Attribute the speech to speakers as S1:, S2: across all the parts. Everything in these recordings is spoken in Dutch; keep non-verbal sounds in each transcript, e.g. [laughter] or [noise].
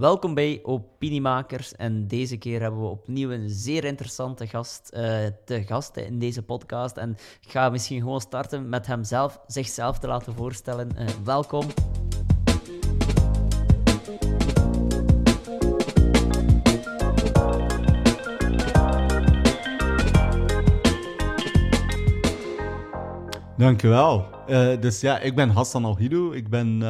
S1: Welkom bij Opiniemakers. En deze keer hebben we opnieuw een zeer interessante gast uh, te gast in deze podcast. En ik ga misschien gewoon starten met hem zelf, zichzelf te laten voorstellen. Uh, welkom.
S2: Dankjewel. Uh, dus ja, ik ben Hassan Alhido. Ik ben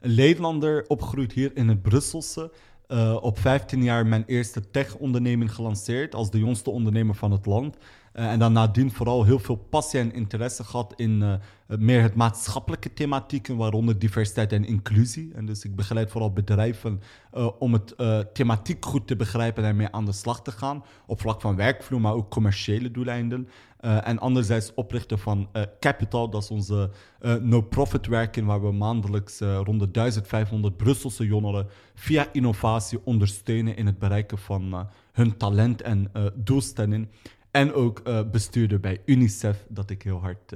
S2: een Nederlander, opgegroeid hier in het Brusselse. Uh, op 15 jaar mijn eerste tech-onderneming gelanceerd als de jongste ondernemer van het land. Uh, en dan nadien vooral heel veel passie en interesse gehad in uh, meer het maatschappelijke thematieken, waaronder diversiteit en inclusie. En dus ik begeleid vooral bedrijven om het thematiek goed te begrijpen en ermee aan de slag te gaan. Op vlak van werkvloer, maar ook commerciële doeleinden. Uh, en anderzijds oprichten van uh, Capital, dat is onze uh, no-profit werking, waar we maandelijks rond de 1500 Brusselse jongeren via innovatie ondersteunen in het bereiken van hun talent en doelstelling. En ook bestuurder bij UNICEF, dat ik heel hard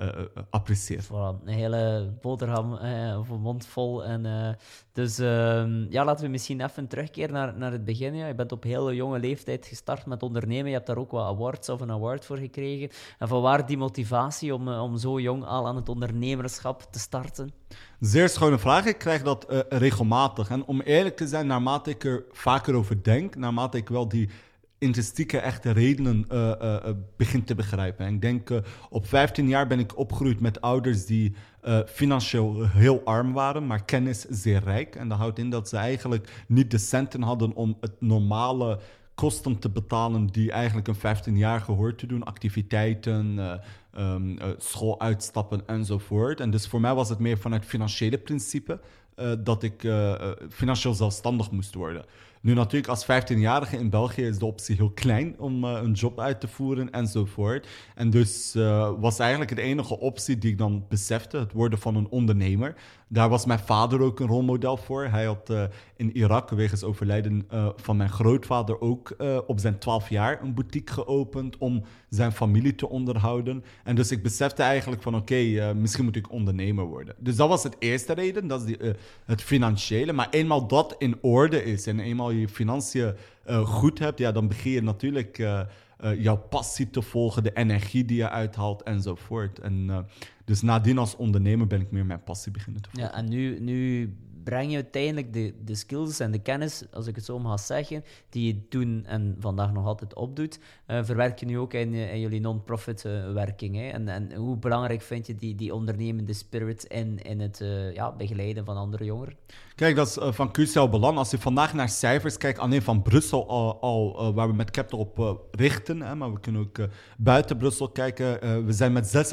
S2: uh, apprecieer.
S1: Voilà, een hele boterham uh, of een mond vol. En, uh, dus ehm, ja, laten we misschien even terugkeren naar, naar het begin. Ja. Je bent op hele jonge leeftijd gestart met ondernemen. Je hebt daar ook wat awards of een award voor gekregen. En van waar die motivatie om, om zo jong al aan het ondernemerschap te starten?
S2: Zeer schone vraag. Ik krijg dat regelmatig. En om eerlijk te zijn, naarmate ik er vaker over denk, naarmate ik wel die intrinsieke echte redenen uh, begint te begrijpen. En ik denk, op 15 jaar ben ik opgegroeid met ouders die financieel heel arm waren, maar kennis zeer rijk. En dat houdt in dat ze eigenlijk niet de centen hadden om het normale kosten te betalen die eigenlijk een 15 jaar hoort te doen. Activiteiten, um, schooluitstappen enzovoort. En dus voor mij was het meer vanuit financiële principe dat ik financieel zelfstandig moest worden. Nu natuurlijk, als 15-jarige in België is de optie heel klein om uh, een job uit te voeren enzovoort. En dus uh, was eigenlijk de enige optie die ik dan besefte, het worden van een ondernemer. Daar was mijn vader ook een rolmodel voor. Hij had uh, in Irak, wegens overlijden van mijn grootvader, ook op zijn 12 jaar een boutique geopend om zijn familie te onderhouden. En dus ik besefte eigenlijk van oké, misschien moet ik ondernemer worden. Dus dat was het eerste reden, dat is het financiële. Maar eenmaal dat in orde is en eenmaal je financiën goed hebt, ja, dan begin je natuurlijk jouw passie te volgen, de energie die je uithaalt enzovoort. En dus nadien als ondernemer ben ik meer mijn passie beginnen te volgen.
S1: Ja, en nu, nu breng je uiteindelijk de, de skills en de kennis, als ik het zo mag zeggen, die je toen en vandaag nog altijd opdoet, uh, verwerk je nu ook in, in jullie non-profit uh, werking. Hè? En, en hoe belangrijk vind je die, die ondernemende spirit in, in het ja, begeleiden van andere jongeren?
S2: Kijk, dat is van cruciaal belang. Als je vandaag naar cijfers kijkt, alleen van Brussel al, al waar we met Capital op richten, hè, maar we kunnen ook buiten Brussel kijken. we zijn met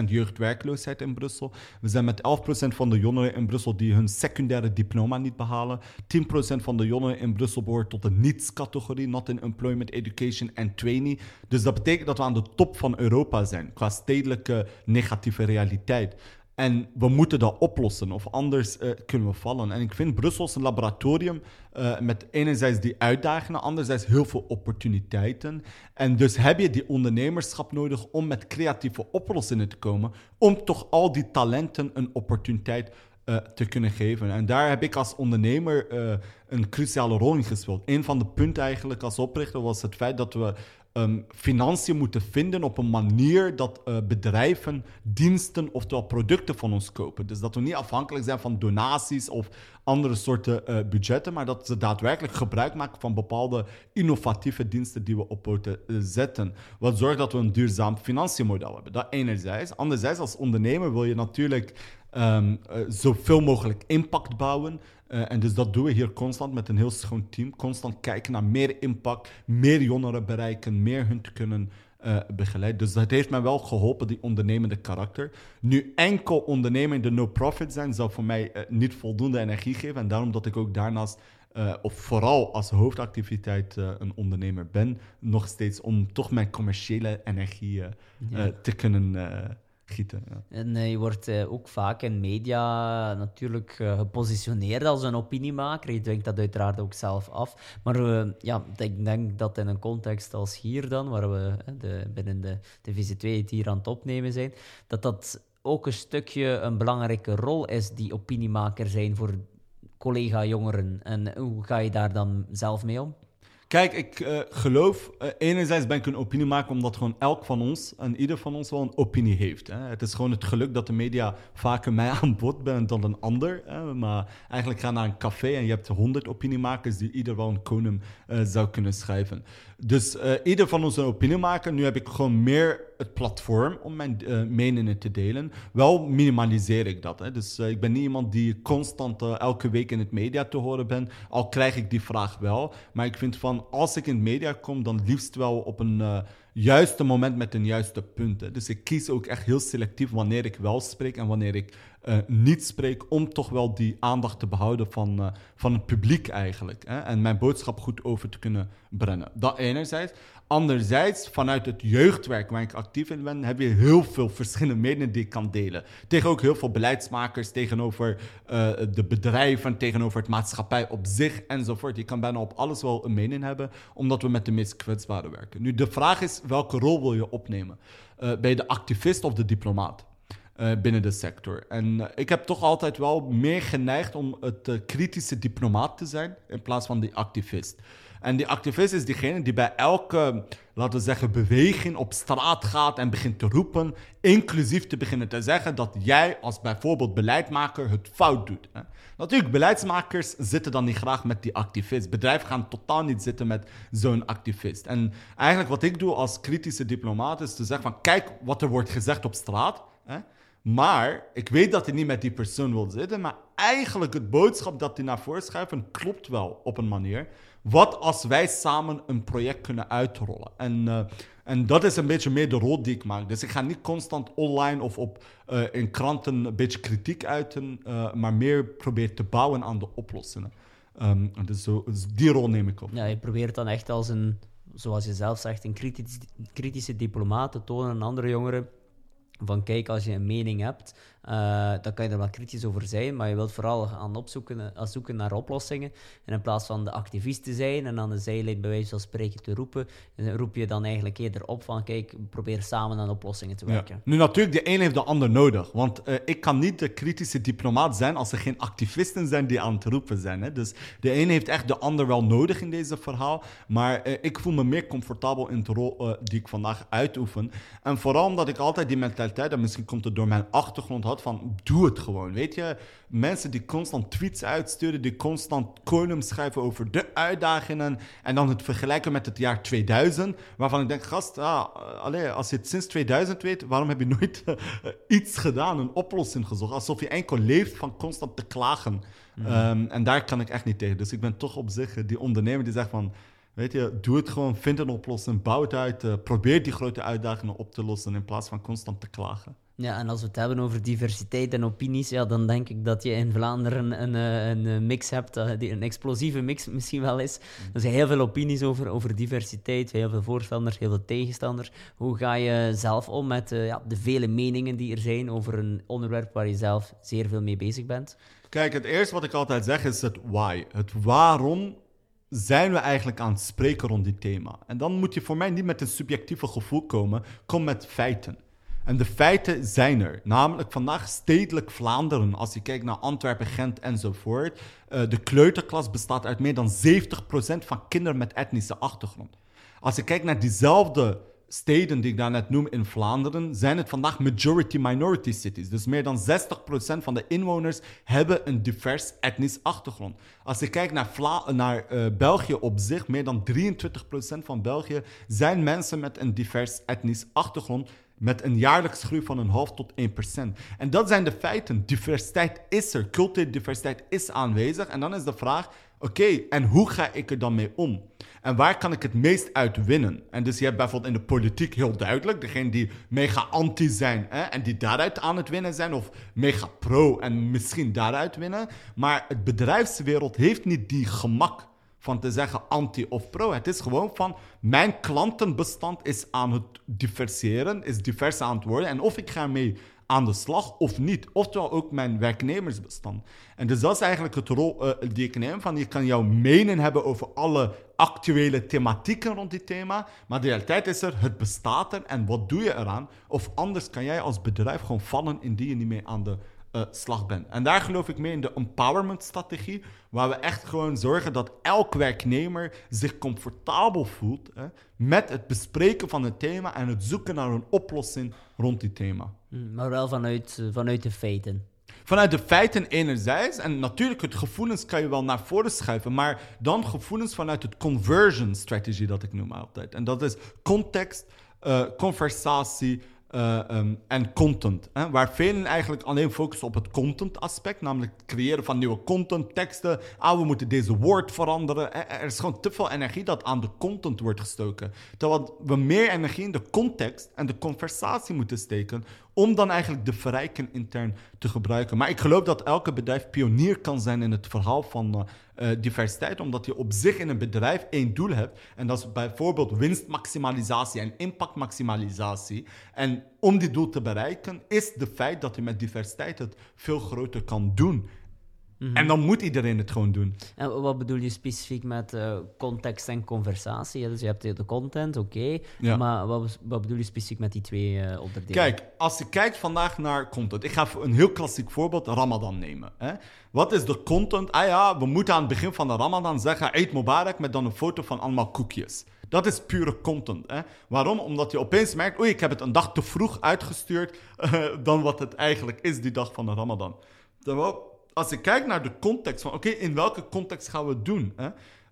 S2: 26% jeugdwerkloosheid in Brussel. We zijn met 11% van de jongeren in Brussel die hun secundaire diploma niet behalen. 10% van de jongeren in Brussel behoort tot de niets-categorie, not in employment, education en trainee. Dus dat betekent dat we aan de top van Europa zijn qua stedelijke negatieve realiteit. En we moeten dat oplossen, of anders uh, kunnen we vallen. En ik vind Brussel een laboratorium uh, met enerzijds die uitdagingen, anderzijds heel veel opportuniteiten. En dus heb je die ondernemerschap nodig om met creatieve oplossingen te komen, om toch al die talenten een opportuniteit uh, te kunnen geven. En daar heb ik als ondernemer uh, een cruciale rol in gespeeld. Een van de punten eigenlijk als oprichter was het feit dat we um, financiën moeten vinden op een manier dat uh, bedrijven diensten oftewel producten van ons kopen. Dus dat we niet afhankelijk zijn van donaties of andere soorten budgetten, maar dat ze daadwerkelijk gebruik maken van bepaalde innovatieve diensten die we op poten zetten. Wat zorgt dat we een duurzaam financiënmodel hebben. Dat enerzijds. Anderzijds, als ondernemer wil je natuurlijk um, uh, zoveel mogelijk impact bouwen. Uh, en dus dat doen we hier constant met een heel schoon team. Constant kijken naar meer impact, meer jongeren bereiken, meer hun te kunnen uh, begeleiden. Dus dat heeft mij wel geholpen, die ondernemende karakter. Nu, enkel ondernemen in de no-profit zijn, zou voor mij uh, niet voldoende energie geven. En daarom dat ik ook daarnaast, of vooral als hoofdactiviteit, een ondernemer ben, nog steeds om toch mijn commerciële energie ja. te kunnen gieten. Ja.
S1: En uh, je wordt uh, ook vaak in media natuurlijk uh, gepositioneerd als een opiniemaker. Je dwingt dat uiteraard ook zelf af. Maar ja, ik denk dat in een context als hier dan, waar we de, binnen de Divisie 2 het hier aan het opnemen zijn, dat dat ook een stukje een belangrijke rol is die opiniemaker zijn voor collega-jongeren. En hoe ga je daar dan zelf mee om?
S2: Kijk, ik uh, geloof, uh, enerzijds ben ik een opinie omdat gewoon elk van ons en ieder van ons wel een opinie heeft. Hè. Het is gewoon het geluk dat de media vaker mij [laughs] aan bod bent dan een ander. Hè. Maar eigenlijk ga naar een café en je hebt honderd opiniemakers die ieder wel een koning uh, zou kunnen schrijven. Dus ieder van ons een opinie Nu heb ik gewoon meer het platform om mijn meningen te delen. Wel minimaliseer ik dat. Hè. Dus ik ben niet iemand die constant elke week in het media te horen ben. Al krijg ik die vraag wel. Maar ik vind van als ik in de media kom, dan liefst wel op een juiste moment met een juiste punt. Dus ik kies ook echt heel selectief wanneer ik wel spreek en wanneer ik uh, niet spreek, om toch wel die aandacht te behouden van, uh, van het publiek eigenlijk. Hè? En mijn boodschap goed over te kunnen brengen. Dat enerzijds. Anderzijds, vanuit het jeugdwerk waar ik actief in ben, heb je heel veel verschillende meningen die ik kan delen. Tegen ook heel veel beleidsmakers, tegenover uh, de bedrijven, tegenover het maatschappij op zich enzovoort. Je kan bijna op alles wel een mening hebben, omdat we met de meest kwetsbare werken. Nu, de vraag is, welke rol wil je opnemen? Ben je de activist of de diplomaat? Uh, binnen de sector. En ik heb toch altijd wel meer geneigd om het kritische diplomaat te zijn in plaats van die activist. En die activist is diegene die bij elke, laten we zeggen, beweging op straat gaat en begint te roepen, inclusief te beginnen te zeggen dat jij als bijvoorbeeld beleidmaker het fout doet. Hè. Natuurlijk, beleidsmakers zitten dan niet graag met die activist. Bedrijven gaan totaal niet zitten met zo'n activist. En eigenlijk wat ik doe als kritische diplomaat is te zeggen van kijk wat er wordt gezegd op straat. Hè. Maar ik weet dat hij niet met die persoon wil zitten. Maar eigenlijk het boodschap dat hij naar voren schuift klopt wel op een manier. Wat als wij samen een project kunnen uitrollen? En, uh, en dat is een beetje meer de rol die ik maak. Dus ik ga niet constant online of op, uh, in kranten een beetje kritiek uiten, uh, maar meer proberen te bouwen aan de oplossingen. Um, dus, zo, dus die rol neem ik op.
S1: Ja, je probeert dan echt als een, zoals je zelf zegt, een kritisch, kritische diplomaat te tonen aan andere jongeren. Van kijk, als je een mening hebt, uh, dan kan je er wel kritisch over zijn, maar je wilt vooral gaan opzoeken, uh, zoeken naar oplossingen. En in plaats van de activist te zijn en aan de zijlijn bij wijze van spreken te roepen, roep je dan eigenlijk eerder op van kijk, probeer samen aan oplossingen te werken. Ja.
S2: Nu natuurlijk, de een heeft de ander nodig. Want uh, ik kan niet de kritische diplomaat zijn als er geen activisten zijn die aan het roepen zijn. Hè? Dus de een heeft echt de ander wel nodig in deze verhaal. Maar ik voel me meer comfortabel in de rol die ik vandaag uitoefen. En vooral omdat ik altijd die mentaliteit, en misschien komt het door mijn achtergrond had, van doe het gewoon. Weet je, mensen die constant tweets uitsturen, die constant columns schrijven over de uitdagingen en dan het vergelijken met het jaar 2000, waarvan ik denk, gast, ah, allez, als je het sinds 2000 weet, waarom heb je nooit uh, [laughs] iets gedaan, een oplossing gezocht? Alsof je enkel leeft van constant te klagen. Mm. Um, en daar kan ik echt niet tegen. Dus ik ben toch op zich die ondernemer die zegt van, Weet je, doe het gewoon, vind een oplossing, bouw het uit, uh, probeer die grote uitdagingen op te lossen in plaats van constant te klagen.
S1: Ja, en als we het hebben over diversiteit en opinies, ja, dan denk ik dat je in Vlaanderen een, een, een mix hebt, uh, die een explosieve mix misschien wel is. Mm. Er zijn heel veel opinies over, over diversiteit, heel veel voorstanders, heel veel tegenstanders. Hoe ga je zelf om met uh, ja, de vele meningen die er zijn over een onderwerp waar je zelf zeer veel mee bezig bent?
S2: Kijk, het eerste wat ik altijd zeg is het why. Het waarom zijn we eigenlijk aan het spreken rond dit thema? En dan moet je voor mij niet met een subjectieve gevoel komen, kom met feiten. En de feiten zijn er. Namelijk vandaag stedelijk Vlaanderen. Als je kijkt naar Antwerpen, Gent enzovoort. Uh, de kleuterklas bestaat uit meer dan 70% van kinderen met etnische achtergrond. Als je kijkt naar diezelfde steden die ik daarnet noem in Vlaanderen, zijn het vandaag majority-minority cities. Dus meer dan 60% van de inwoners hebben een divers etnisch achtergrond. Als je kijkt naar, naar uh, België op zich, meer dan 23% van België zijn mensen met een divers etnisch achtergrond met een jaarlijks groei van een half tot 1%. En dat zijn de feiten. Diversiteit is er. Culturele diversiteit is aanwezig. En dan is de vraag: oké, en hoe ga ik er dan mee om? En waar kan ik het meest uit winnen? En dus je hebt bijvoorbeeld in de politiek heel duidelijk degene die mega anti zijn hè, en die daaruit aan het winnen zijn, of mega pro en misschien daaruit winnen. Maar het bedrijfswereld heeft niet die gemak van te zeggen anti of pro. Het is gewoon van mijn klantenbestand is aan het diversiëren, is divers aan het worden. En of ik ga mee aan de slag of niet. Oftewel ook mijn werknemersbestand. En dus dat is eigenlijk het rol uh, die ik neem. Van je kan jouw mening hebben over alle actuele thematieken rond die thema. Maar de realiteit is er, het bestaat er en wat doe je eraan? Of anders kan jij als bedrijf gewoon vallen indien je niet mee aan de eh, slag bent. En daar geloof ik mee in de empowerment-strategie, waar we echt gewoon zorgen dat elk werknemer zich comfortabel voelt hè, met het bespreken van het thema en het zoeken naar een oplossing rond die thema.
S1: Mm, Maar wel vanuit, eh, vanuit de feiten.
S2: Vanuit de feiten enerzijds, en natuurlijk het gevoelens kan je wel naar voren schuiven, maar dan gevoelens vanuit het conversion strategy dat ik noem altijd. En dat is context, eh, conversatie eh, ehm, en content. Hè? Waar velen eigenlijk alleen focussen op het content aspect, namelijk het creëren van nieuwe content, teksten. Ah, we moeten deze woord veranderen. Er er is gewoon te veel energie dat aan de content wordt gestoken. Terwijl we meer energie in de context en de conversatie moeten steken om dan eigenlijk de verrijking intern te gebruiken. Maar ik geloof dat elke bedrijf pionier kan zijn in het verhaal van eh, eh, diversiteit, omdat je op zich in een bedrijf één doel hebt. En dat is bijvoorbeeld winstmaximalisatie en impactmaximalisatie. En om die doel te bereiken, is de feit dat je met diversiteit het veel groter kan doen. En dan moet iedereen het gewoon doen.
S1: En wat bedoel je specifiek met eh, context en conversatie? Dus je hebt de content, oké.
S2: Ja.
S1: Maar wat, wat bedoel je specifiek met die twee eh, onderdelen?
S2: Kijk, als je kijkt vandaag naar content. Ik ga een heel klassiek voorbeeld, Ramadan nemen. Hè? Wat is de content? Ah ja, we moeten aan het begin van de Ramadan zeggen, eet Mubarak met dan een foto van allemaal koekjes. Dat is pure content. Hè? Waarom? Omdat je opeens merkt, oei, ik heb het een dag te vroeg uitgestuurd [laughs] eh, dan wat het eigenlijk is die dag van de Ramadan. Terwijl, als je kijkt naar de context van, oké, in welke context gaan we het doen? Hè?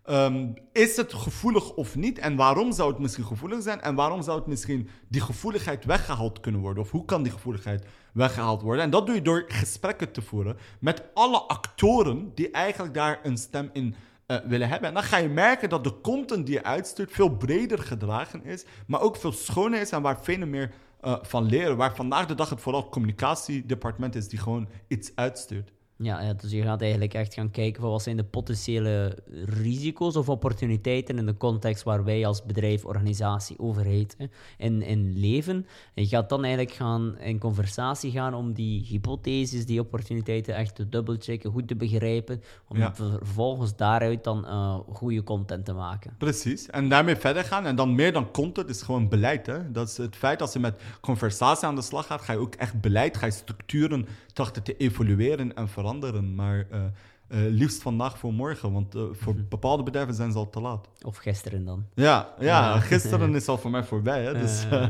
S2: Ehm, is het gevoelig of niet? En waarom zou het misschien gevoelig zijn? En waarom zou het misschien die gevoeligheid weggehaald kunnen worden? Of hoe kan die gevoeligheid weggehaald worden? En dat doe je door gesprekken te voeren met alle actoren die eigenlijk daar een stem in eh, willen hebben. En dan ga je merken dat de content die je uitstuurt veel breder gedragen is, maar ook veel schoner is en waar velen meer eh, van leren. Waar vandaag de dag het vooral communicatiedepartement is die gewoon iets uitstuurt.
S1: Ja, ja, dus je gaat eigenlijk echt gaan kijken van wat zijn de potentiële risico's of opportuniteiten in de context waar wij als bedrijf, organisatie, overheid hè, in, in leven. En je gaat dan eigenlijk gaan in conversatie gaan om die hypotheses, die opportuniteiten echt te dubbelchecken, goed te begrijpen, om
S2: Ja.
S1: ver- vervolgens daaruit dan eh, goede content te maken.
S2: Precies. En daarmee verder gaan. En dan meer dan content is gewoon beleid. Hè? Dat is het feit als je met conversatie aan de slag gaat, ga je ook echt beleid, ga je structuren trachten te evolueren en veranderen. Maar eh, eh, liefst vandaag voor morgen, want eh, voor bepaalde bedrijven zijn ze al te laat.
S1: Of gisteren dan.
S2: Ja, ja [laughs] gisteren is al voor mij voorbij. Hè? Dus,
S1: Eh,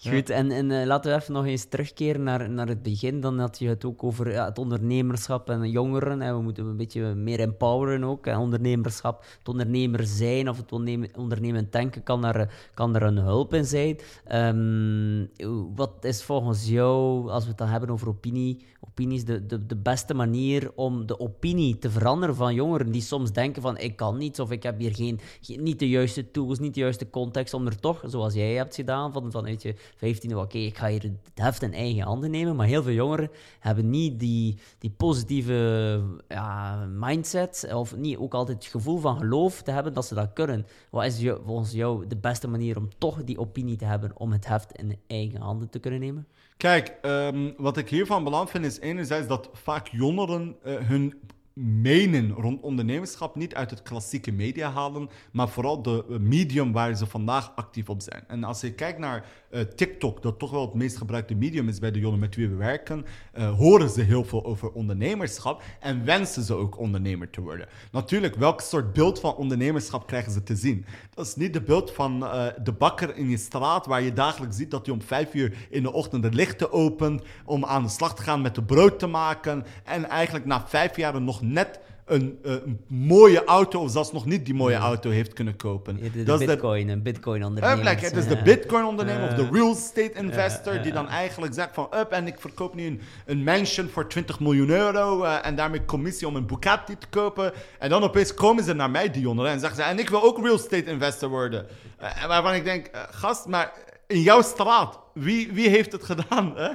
S1: [laughs] Goed, en, en laten we even nog eens terugkeren naar, naar het begin. Dan had je het ook over ja, het ondernemerschap en jongeren. En we moeten een beetje meer empoweren ook. En ondernemerschap, het ondernemer zijn of het ondernemen, ondernemend denken kan er, kan er een hulp in zijn. Ehm, wat is volgens jou, als we het dan hebben over opinie, opinies, de, de, de beste manier om de opinie te veranderen van jongeren die soms denken van ik kan niets of ik heb hier geen, geen- niet de juiste tools, niet de juiste context om er toch, zoals jij hebt gedaan, van, vanuit je 15e, oké, ik ga hier het heft in eigen handen nemen, maar heel veel jongeren hebben niet die, die positieve ja, mindset of niet ook altijd het gevoel van geloof te hebben dat ze dat kunnen. Wat is jou, volgens jou de beste manier om toch die opinie te hebben om het heft in eigen handen te kunnen nemen?
S2: Kijk, ehm, wat ik hiervan belangrijk vind is enerzijds dat vaak jongeren eh, hun menen rond ondernemerschap niet uit het klassieke media halen, maar vooral de medium waar ze vandaag actief op zijn. En als je kijkt naar eh, TikTok, dat toch wel het meest gebruikte medium is bij de jongeren met wie we werken, eh, horen ze heel veel over ondernemerschap en wensen ze ook ondernemer te worden. Natuurlijk, welk soort beeld van ondernemerschap krijgen ze te zien? Dat is niet de beeld van eh, de bakker in je straat, waar je dagelijks ziet dat hij om vijf uur in de ochtend de lichten opent om aan de slag te gaan met de brood te maken en eigenlijk na vijf jaar nog net een, eh, een mooie auto, of zelfs nog niet die mooie auto heeft kunnen kopen.
S1: De, de
S2: dat is de
S1: bitcoin, een bitcoin ondernemer.
S2: like, het is de Bitcoin-ondernemer of de real estate investor die dan eigenlijk zegt van up en ik verkoop nu een, een mansion voor 20 miljoen euro eh, en daarmee commissie om een Bugatti te kopen. En dan opeens komen ze naar mij, die jongeren, en zeggen ze en ik wil ook real estate investor worden. Eh, waarvan ik denk, gast, maar in jouw straat, wie, wie heeft het gedaan? Hè?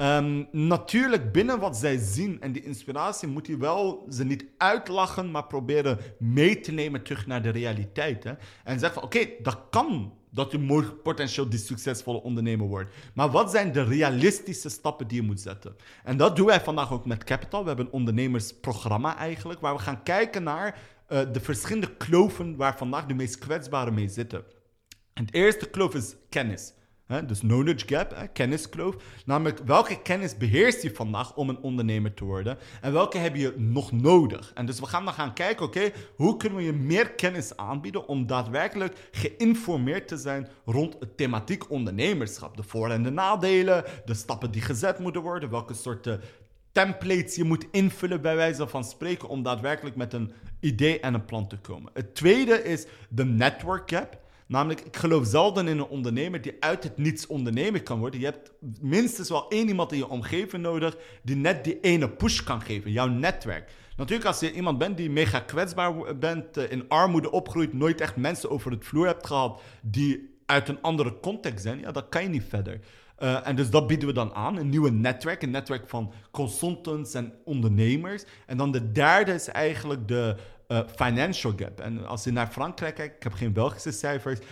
S2: Ehm, natuurlijk, binnen wat zij zien en die inspiratie, moet je wel ze niet uitlachen, maar proberen mee te nemen terug naar de realiteit. Hè? En zeggen van, oké, dat kan dat je morgen potentieel die succesvolle ondernemer wordt. Maar wat zijn de realistische stappen die je moet zetten? En dat doen wij vandaag ook met Capital. We hebben een ondernemersprogramma eigenlijk, waar we gaan kijken naar eh, de verschillende kloven waar vandaag de meest kwetsbaren mee zitten. En het eerste kloof is kennis. Hè? Dus knowledge gap, kenniskloof. Namelijk, welke kennis beheerst je vandaag om een ondernemer te worden? En welke heb je nog nodig? En dus we gaan dan gaan kijken, oké, hoe kunnen we je meer kennis aanbieden om daadwerkelijk geïnformeerd te zijn rond het thematiek ondernemerschap? De voor- en de nadelen, de stappen die gezet moeten worden, welke soorten templates je moet invullen, bij wijze van spreken, om daadwerkelijk met een idee en een plan te komen. Het tweede is de network gap. Namelijk, ik geloof zelden in een ondernemer die uit het niets ondernemer kan worden. Je hebt minstens wel één iemand in je omgeving nodig die net die ene push kan geven, jouw netwerk. Natuurlijk, als je iemand bent die mega kwetsbaar bent, eh, in armoede opgroeit, nooit echt mensen over het vloer hebt gehad die uit een andere context zijn, ja, dan kan je niet verder. Uh, en dus dat bieden we dan aan, een nieuwe netwerk, een netwerk van consultants en ondernemers. En dan de derde is eigenlijk de uh, financial gap. En als je naar Frankrijk kijkt, ik heb geen Belgische cijfers, 98%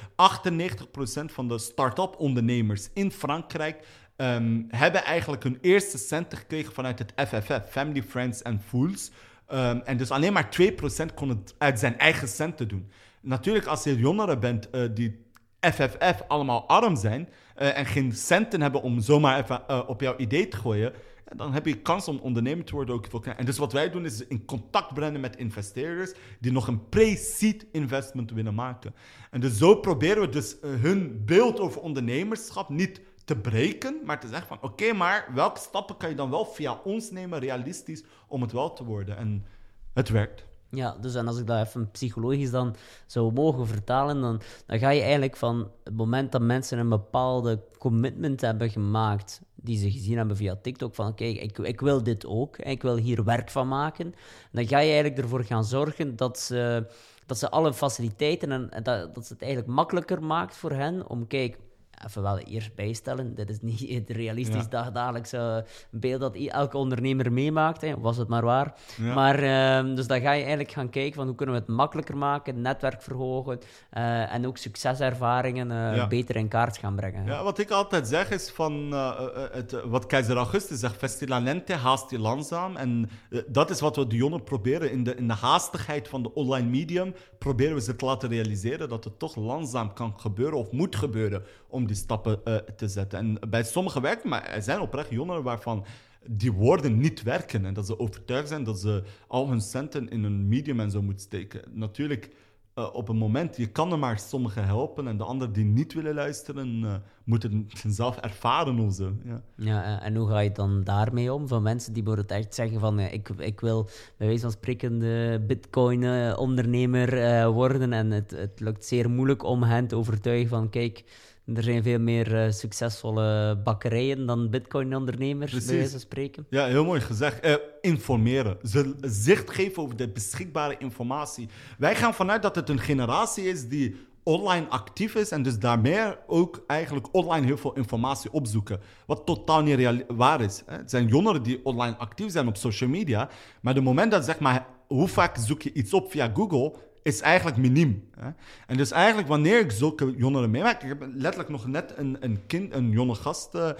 S2: van de start-up ondernemers in Frankrijk um, hebben eigenlijk hun eerste centen gekregen vanuit het FFF, Family, Friends and Fools. Um, en dus alleen maar 2% kon het uit zijn eigen centen doen. Natuurlijk, als je jongeren bent uh, die FFF allemaal arm zijn uh, en geen centen hebben om zomaar even op jouw idee te gooien, dan heb je kans om ondernemer te worden ook veel En dus wat wij doen is in contact brengen met investeerders die nog een pre-seed investment willen maken. En dus zo proberen we dus uh, hun beeld over ondernemerschap niet te breken, maar te zeggen van oké, maar welke stappen kan je dan wel via ons nemen, realistisch, om het wel te worden? En het werkt.
S1: Ja, dus en als ik dat even psychologisch dan zou mogen vertalen, dan, dan ga je eigenlijk van het moment dat mensen een bepaalde commitment hebben gemaakt, die ze gezien hebben via TikTok, van kijk, ik, ik wil dit ook, ik wil hier werk van maken, dan ga je eigenlijk ervoor gaan zorgen dat ze, dat ze alle faciliteiten en dat, dat het eigenlijk makkelijker maakt voor hen om, kijk, even wel eerst bijstellen. Dit is niet het realistisch ja. dagelijkse beeld dat elke ondernemer meemaakt. Hè. Was het maar waar. Ja. Maar, uh, dus dan ga je eigenlijk gaan kijken van hoe kunnen we het makkelijker maken, netwerk verhogen uh, en ook succeservaringen uh, ja. beter in kaart gaan brengen.
S2: Ja, wat ik altijd zeg is van uh, het, wat keizer Augustus zegt, festilamente, haast je langzaam. En dat is wat we de jongen proberen in de, in de haastigheid van de online medium, proberen we ze te laten realiseren dat het toch langzaam kan gebeuren of moet gebeuren om die stappen uh, te zetten. En bij sommigen werkt maar er zijn oprecht jongeren waarvan die woorden niet werken en dat ze overtuigd zijn dat ze al hun centen in een medium en zo moeten steken. Natuurlijk, uh, op een moment, je kan er maar sommigen helpen en de anderen die niet willen luisteren, uh, moeten het [laughs] zelf ervaren of zo. Ja.
S1: ja, en hoe ga je dan daarmee om? Van mensen die bijvoorbeeld echt zeggen van, ik, ik wil bij wijze van spreken de bitcoin-ondernemer worden en het, het lukt zeer moeilijk om hen te overtuigen van, kijk er zijn veel meer uh, succesvolle bakkerijen dan bitcoin-ondernemers, bij wijze van spreken.
S2: Ja, heel mooi gezegd. Uh, informeren. Ze zicht geven over de beschikbare informatie. Wij gaan vanuit dat het een generatie is die online actief is en dus daarmee ook eigenlijk online heel veel informatie opzoeken. Wat totaal niet waar is. Hè. Het zijn jongeren die online actief zijn op social media, maar de moment dat zeg maar, hoe vaak zoek je iets op via Google, is eigenlijk miniem. Hè? En dus eigenlijk wanneer ik zulke jongeren meemaak... Ik heb letterlijk nog net een, een kind, een jonge gast... Uh,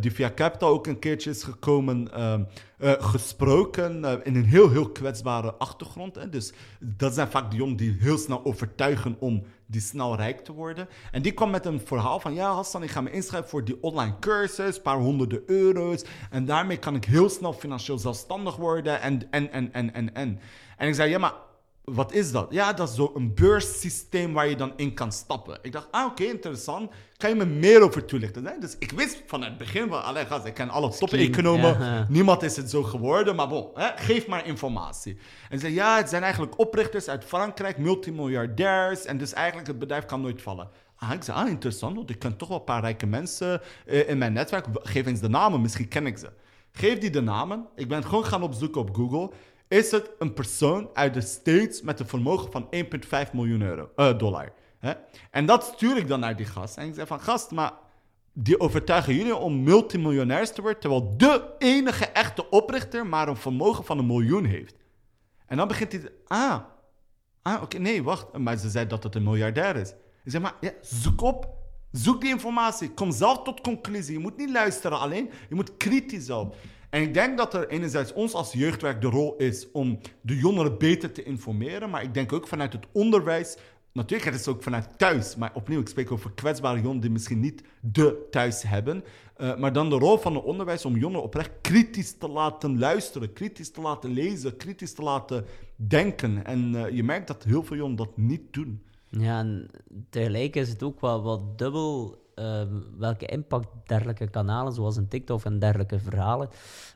S2: die via Capital ook een keertje is gekomen... Uh, gesproken in een heel, heel kwetsbare achtergrond. Hè? Dus dat zijn vaak de jongeren die heel snel overtuigen om die snel rijk te worden. En die kwam met een verhaal van... Ja, Hassan, ik ga me inschrijven voor die online cursus. Paar honderden euro's. En daarmee kan ik heel snel financieel zelfstandig worden. En, en, en, en, en, en. En ik zei, ja, maar wat is dat? Ja, dat is zo'n beurssysteem waar je dan in kan stappen. Ik dacht, ah, oké, interessant. Kan je me meer over toelichten? Nee? Dus ik wist van het begin van, allee, gast, ik ken alle top-economen. Ja. Niemand is het zo geworden, maar bon, hè, geef maar informatie. En ze zei, ja, het zijn eigenlijk oprichters uit Frankrijk, multimiljardairs. En dus eigenlijk, het bedrijf kan nooit vallen. Ah, ik zei, ah, interessant, want ik ken toch wel een paar rijke mensen uh, in mijn netwerk. Geef eens de namen, misschien ken ik ze. Geef die de namen. Ik ben gewoon gaan opzoeken op Google is het een persoon uit de States met een vermogen van 1,5 miljoen euro, uh, dollar. Hè? En dat stuur ik dan naar die gast. En ik zeg van, gast, maar die overtuigen jullie om multimiljonairs te worden, terwijl de enige echte oprichter maar een vermogen van een miljoen heeft. En dan begint hij, ah, ah oké, nee, wacht. Maar ze zei dat het een miljardair is. Ik zeg maar, ja, zoek op. Zoek die informatie. Kom zelf tot conclusie. Je moet niet luisteren alleen. Je moet kritisch op. En ik denk dat er enerzijds ons als jeugdwerk de rol is om de jongeren beter te informeren, maar ik denk ook vanuit het onderwijs natuurlijk, het ook vanuit thuis. Maar opnieuw, ik spreek over kwetsbare jongeren die misschien niet de thuis hebben. Uh, maar dan de rol van het onderwijs om jongeren oprecht kritisch te laten luisteren, kritisch te laten lezen, kritisch te laten denken. En uh, je merkt dat heel veel jongeren dat niet doen.
S1: Ja, en tegelijk is het ook wel wat dubbel uh, welke impact dergelijke kanalen, zoals een TikTok en dergelijke verhalen,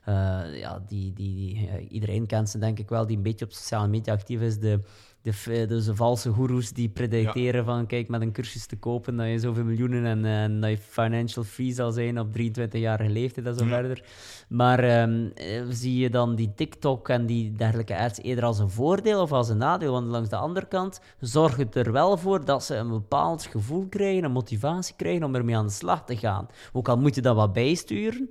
S1: uh, ja, die, die, die, iedereen kent ze denk ik wel, die een beetje op sociale media actief is, de de, dus de valse goeroes die predicteren van kijk, met een cursus te kopen dat je zoveel miljoenen en, en dat je financial free zal zijn op 23-jarige leeftijd en zo verder. Maar um, zie je dan die TikTok en die dergelijke ads eerder als een voordeel of als een nadeel? Want langs de andere kant zorgt het er wel voor dat ze een bepaald gevoel krijgen, een motivatie krijgen om ermee aan de slag te gaan. Ook al moet je dat wat bijsturen,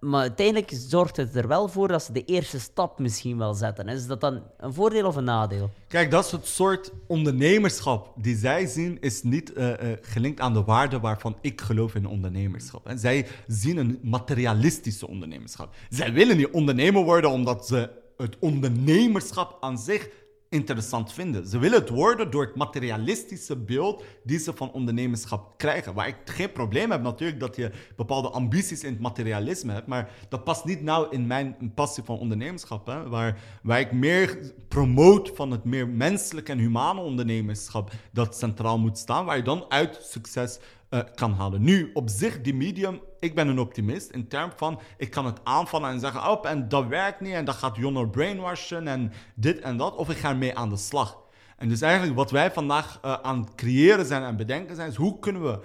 S1: maar uiteindelijk zorgt het er wel voor dat ze de eerste stap misschien wel zetten. Is dat dan een voordeel of een nadeel?
S2: Kijk, dat soort ondernemerschap die zij zien, is niet uh, uh, gelinkt aan de waarde waarvan ik geloof in ondernemerschap. En zij zien een materialistische ondernemerschap. Zij willen niet ondernemer worden omdat ze het ondernemerschap aan zich interessant vinden. Ze willen het worden door het materialistische beeld die ze van ondernemerschap krijgen. Waar ik geen probleem heb natuurlijk dat je bepaalde ambities in het materialisme hebt, maar dat past niet nou in mijn passie van ondernemerschap. Hè? Waar, waar ik meer promote van het meer menselijke en humane ondernemerschap dat centraal moet staan, waar je dan uit succes uh, kan halen. Nu, op zich, die medium, ik ben een optimist in termen van, ik kan het aanvallen en zeggen, op, en dat werkt niet, en dat gaat Jonner brainwashen, en dit en dat, of ik ga ermee aan de slag. En dus eigenlijk wat wij vandaag uh, aan het creëren zijn en bedenken zijn, is hoe kunnen we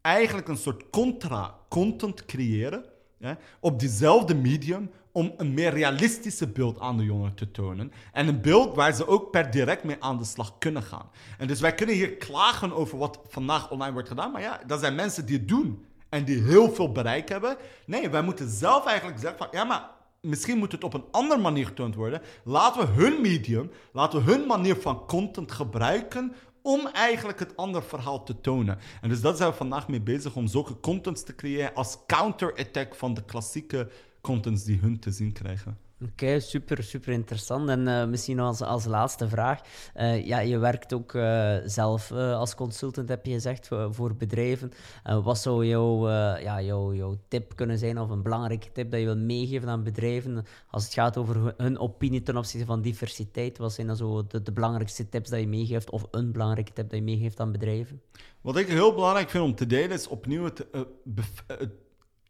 S2: eigenlijk een soort contra-content creëren, ja, op diezelfde medium, om een meer realistische beeld aan de jongeren te tonen. En een beeld waar ze ook per direct mee aan de slag kunnen gaan. En dus wij kunnen hier klagen over wat vandaag online wordt gedaan. Maar ja, dat zijn mensen die het doen en die heel veel bereik hebben. Nee, wij moeten zelf eigenlijk zeggen van ja, maar misschien moet het op een andere manier getoond worden. Laten we hun medium, laten we hun manier van content gebruiken om eigenlijk het andere verhaal te tonen. En dus dat zijn we vandaag mee bezig om zulke contents te creëren als counter-attack van de klassieke contents die hun te zien krijgen.
S1: Oké, super, super interessant. En uh, misschien als, als laatste vraag. Uh, ja, je werkt ook uh, zelf als consultant, heb je gezegd, voor, bedrijven. wat zou jouw, ja, jouw, jouw tip kunnen zijn, of een belangrijke tip dat je wilt meegeven aan bedrijven als het gaat over hun opinie ten opzichte van diversiteit? Wat zijn dan zo de, de belangrijkste tips dat je meegeeft, of een belangrijke tip dat je meegeeft aan bedrijven?
S2: Wat ik heel belangrijk vind om te delen, is opnieuw het, het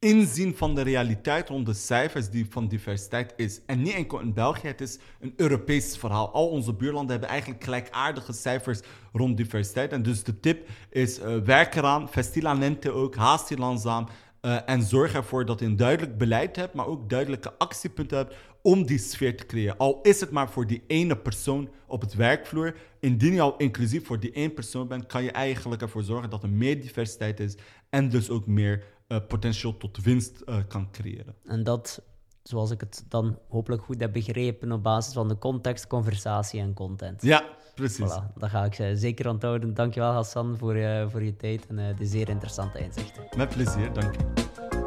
S2: inzien van de realiteit rond de cijfers die van diversiteit is. En niet enkel in België, het is een Europees verhaal. Al onze buurlanden hebben eigenlijk gelijkaardige cijfers rond diversiteit. En dus de tip is, uh, werk eraan, vestilamente ook, haast je langzaam. Uh, en zorg ervoor dat je een duidelijk beleid hebt, maar ook duidelijke actiepunten hebt om die sfeer te creëren. Al is het maar voor die ene persoon op het werkvloer. Indien je al inclusief voor die één persoon bent, kan je eigenlijk ervoor zorgen dat er meer diversiteit is en dus ook meer uh, potentieel tot winst uh, kan creëren.
S1: En dat, zoals ik het dan hopelijk goed heb begrepen, op basis van de context, conversatie en content.
S2: Ja, precies.
S1: Voilà, dat ga ik uh, zeker onthouden. Dankjewel Hassan voor, voor je tijd en de zeer interessante inzichten.
S2: Met plezier, dank je.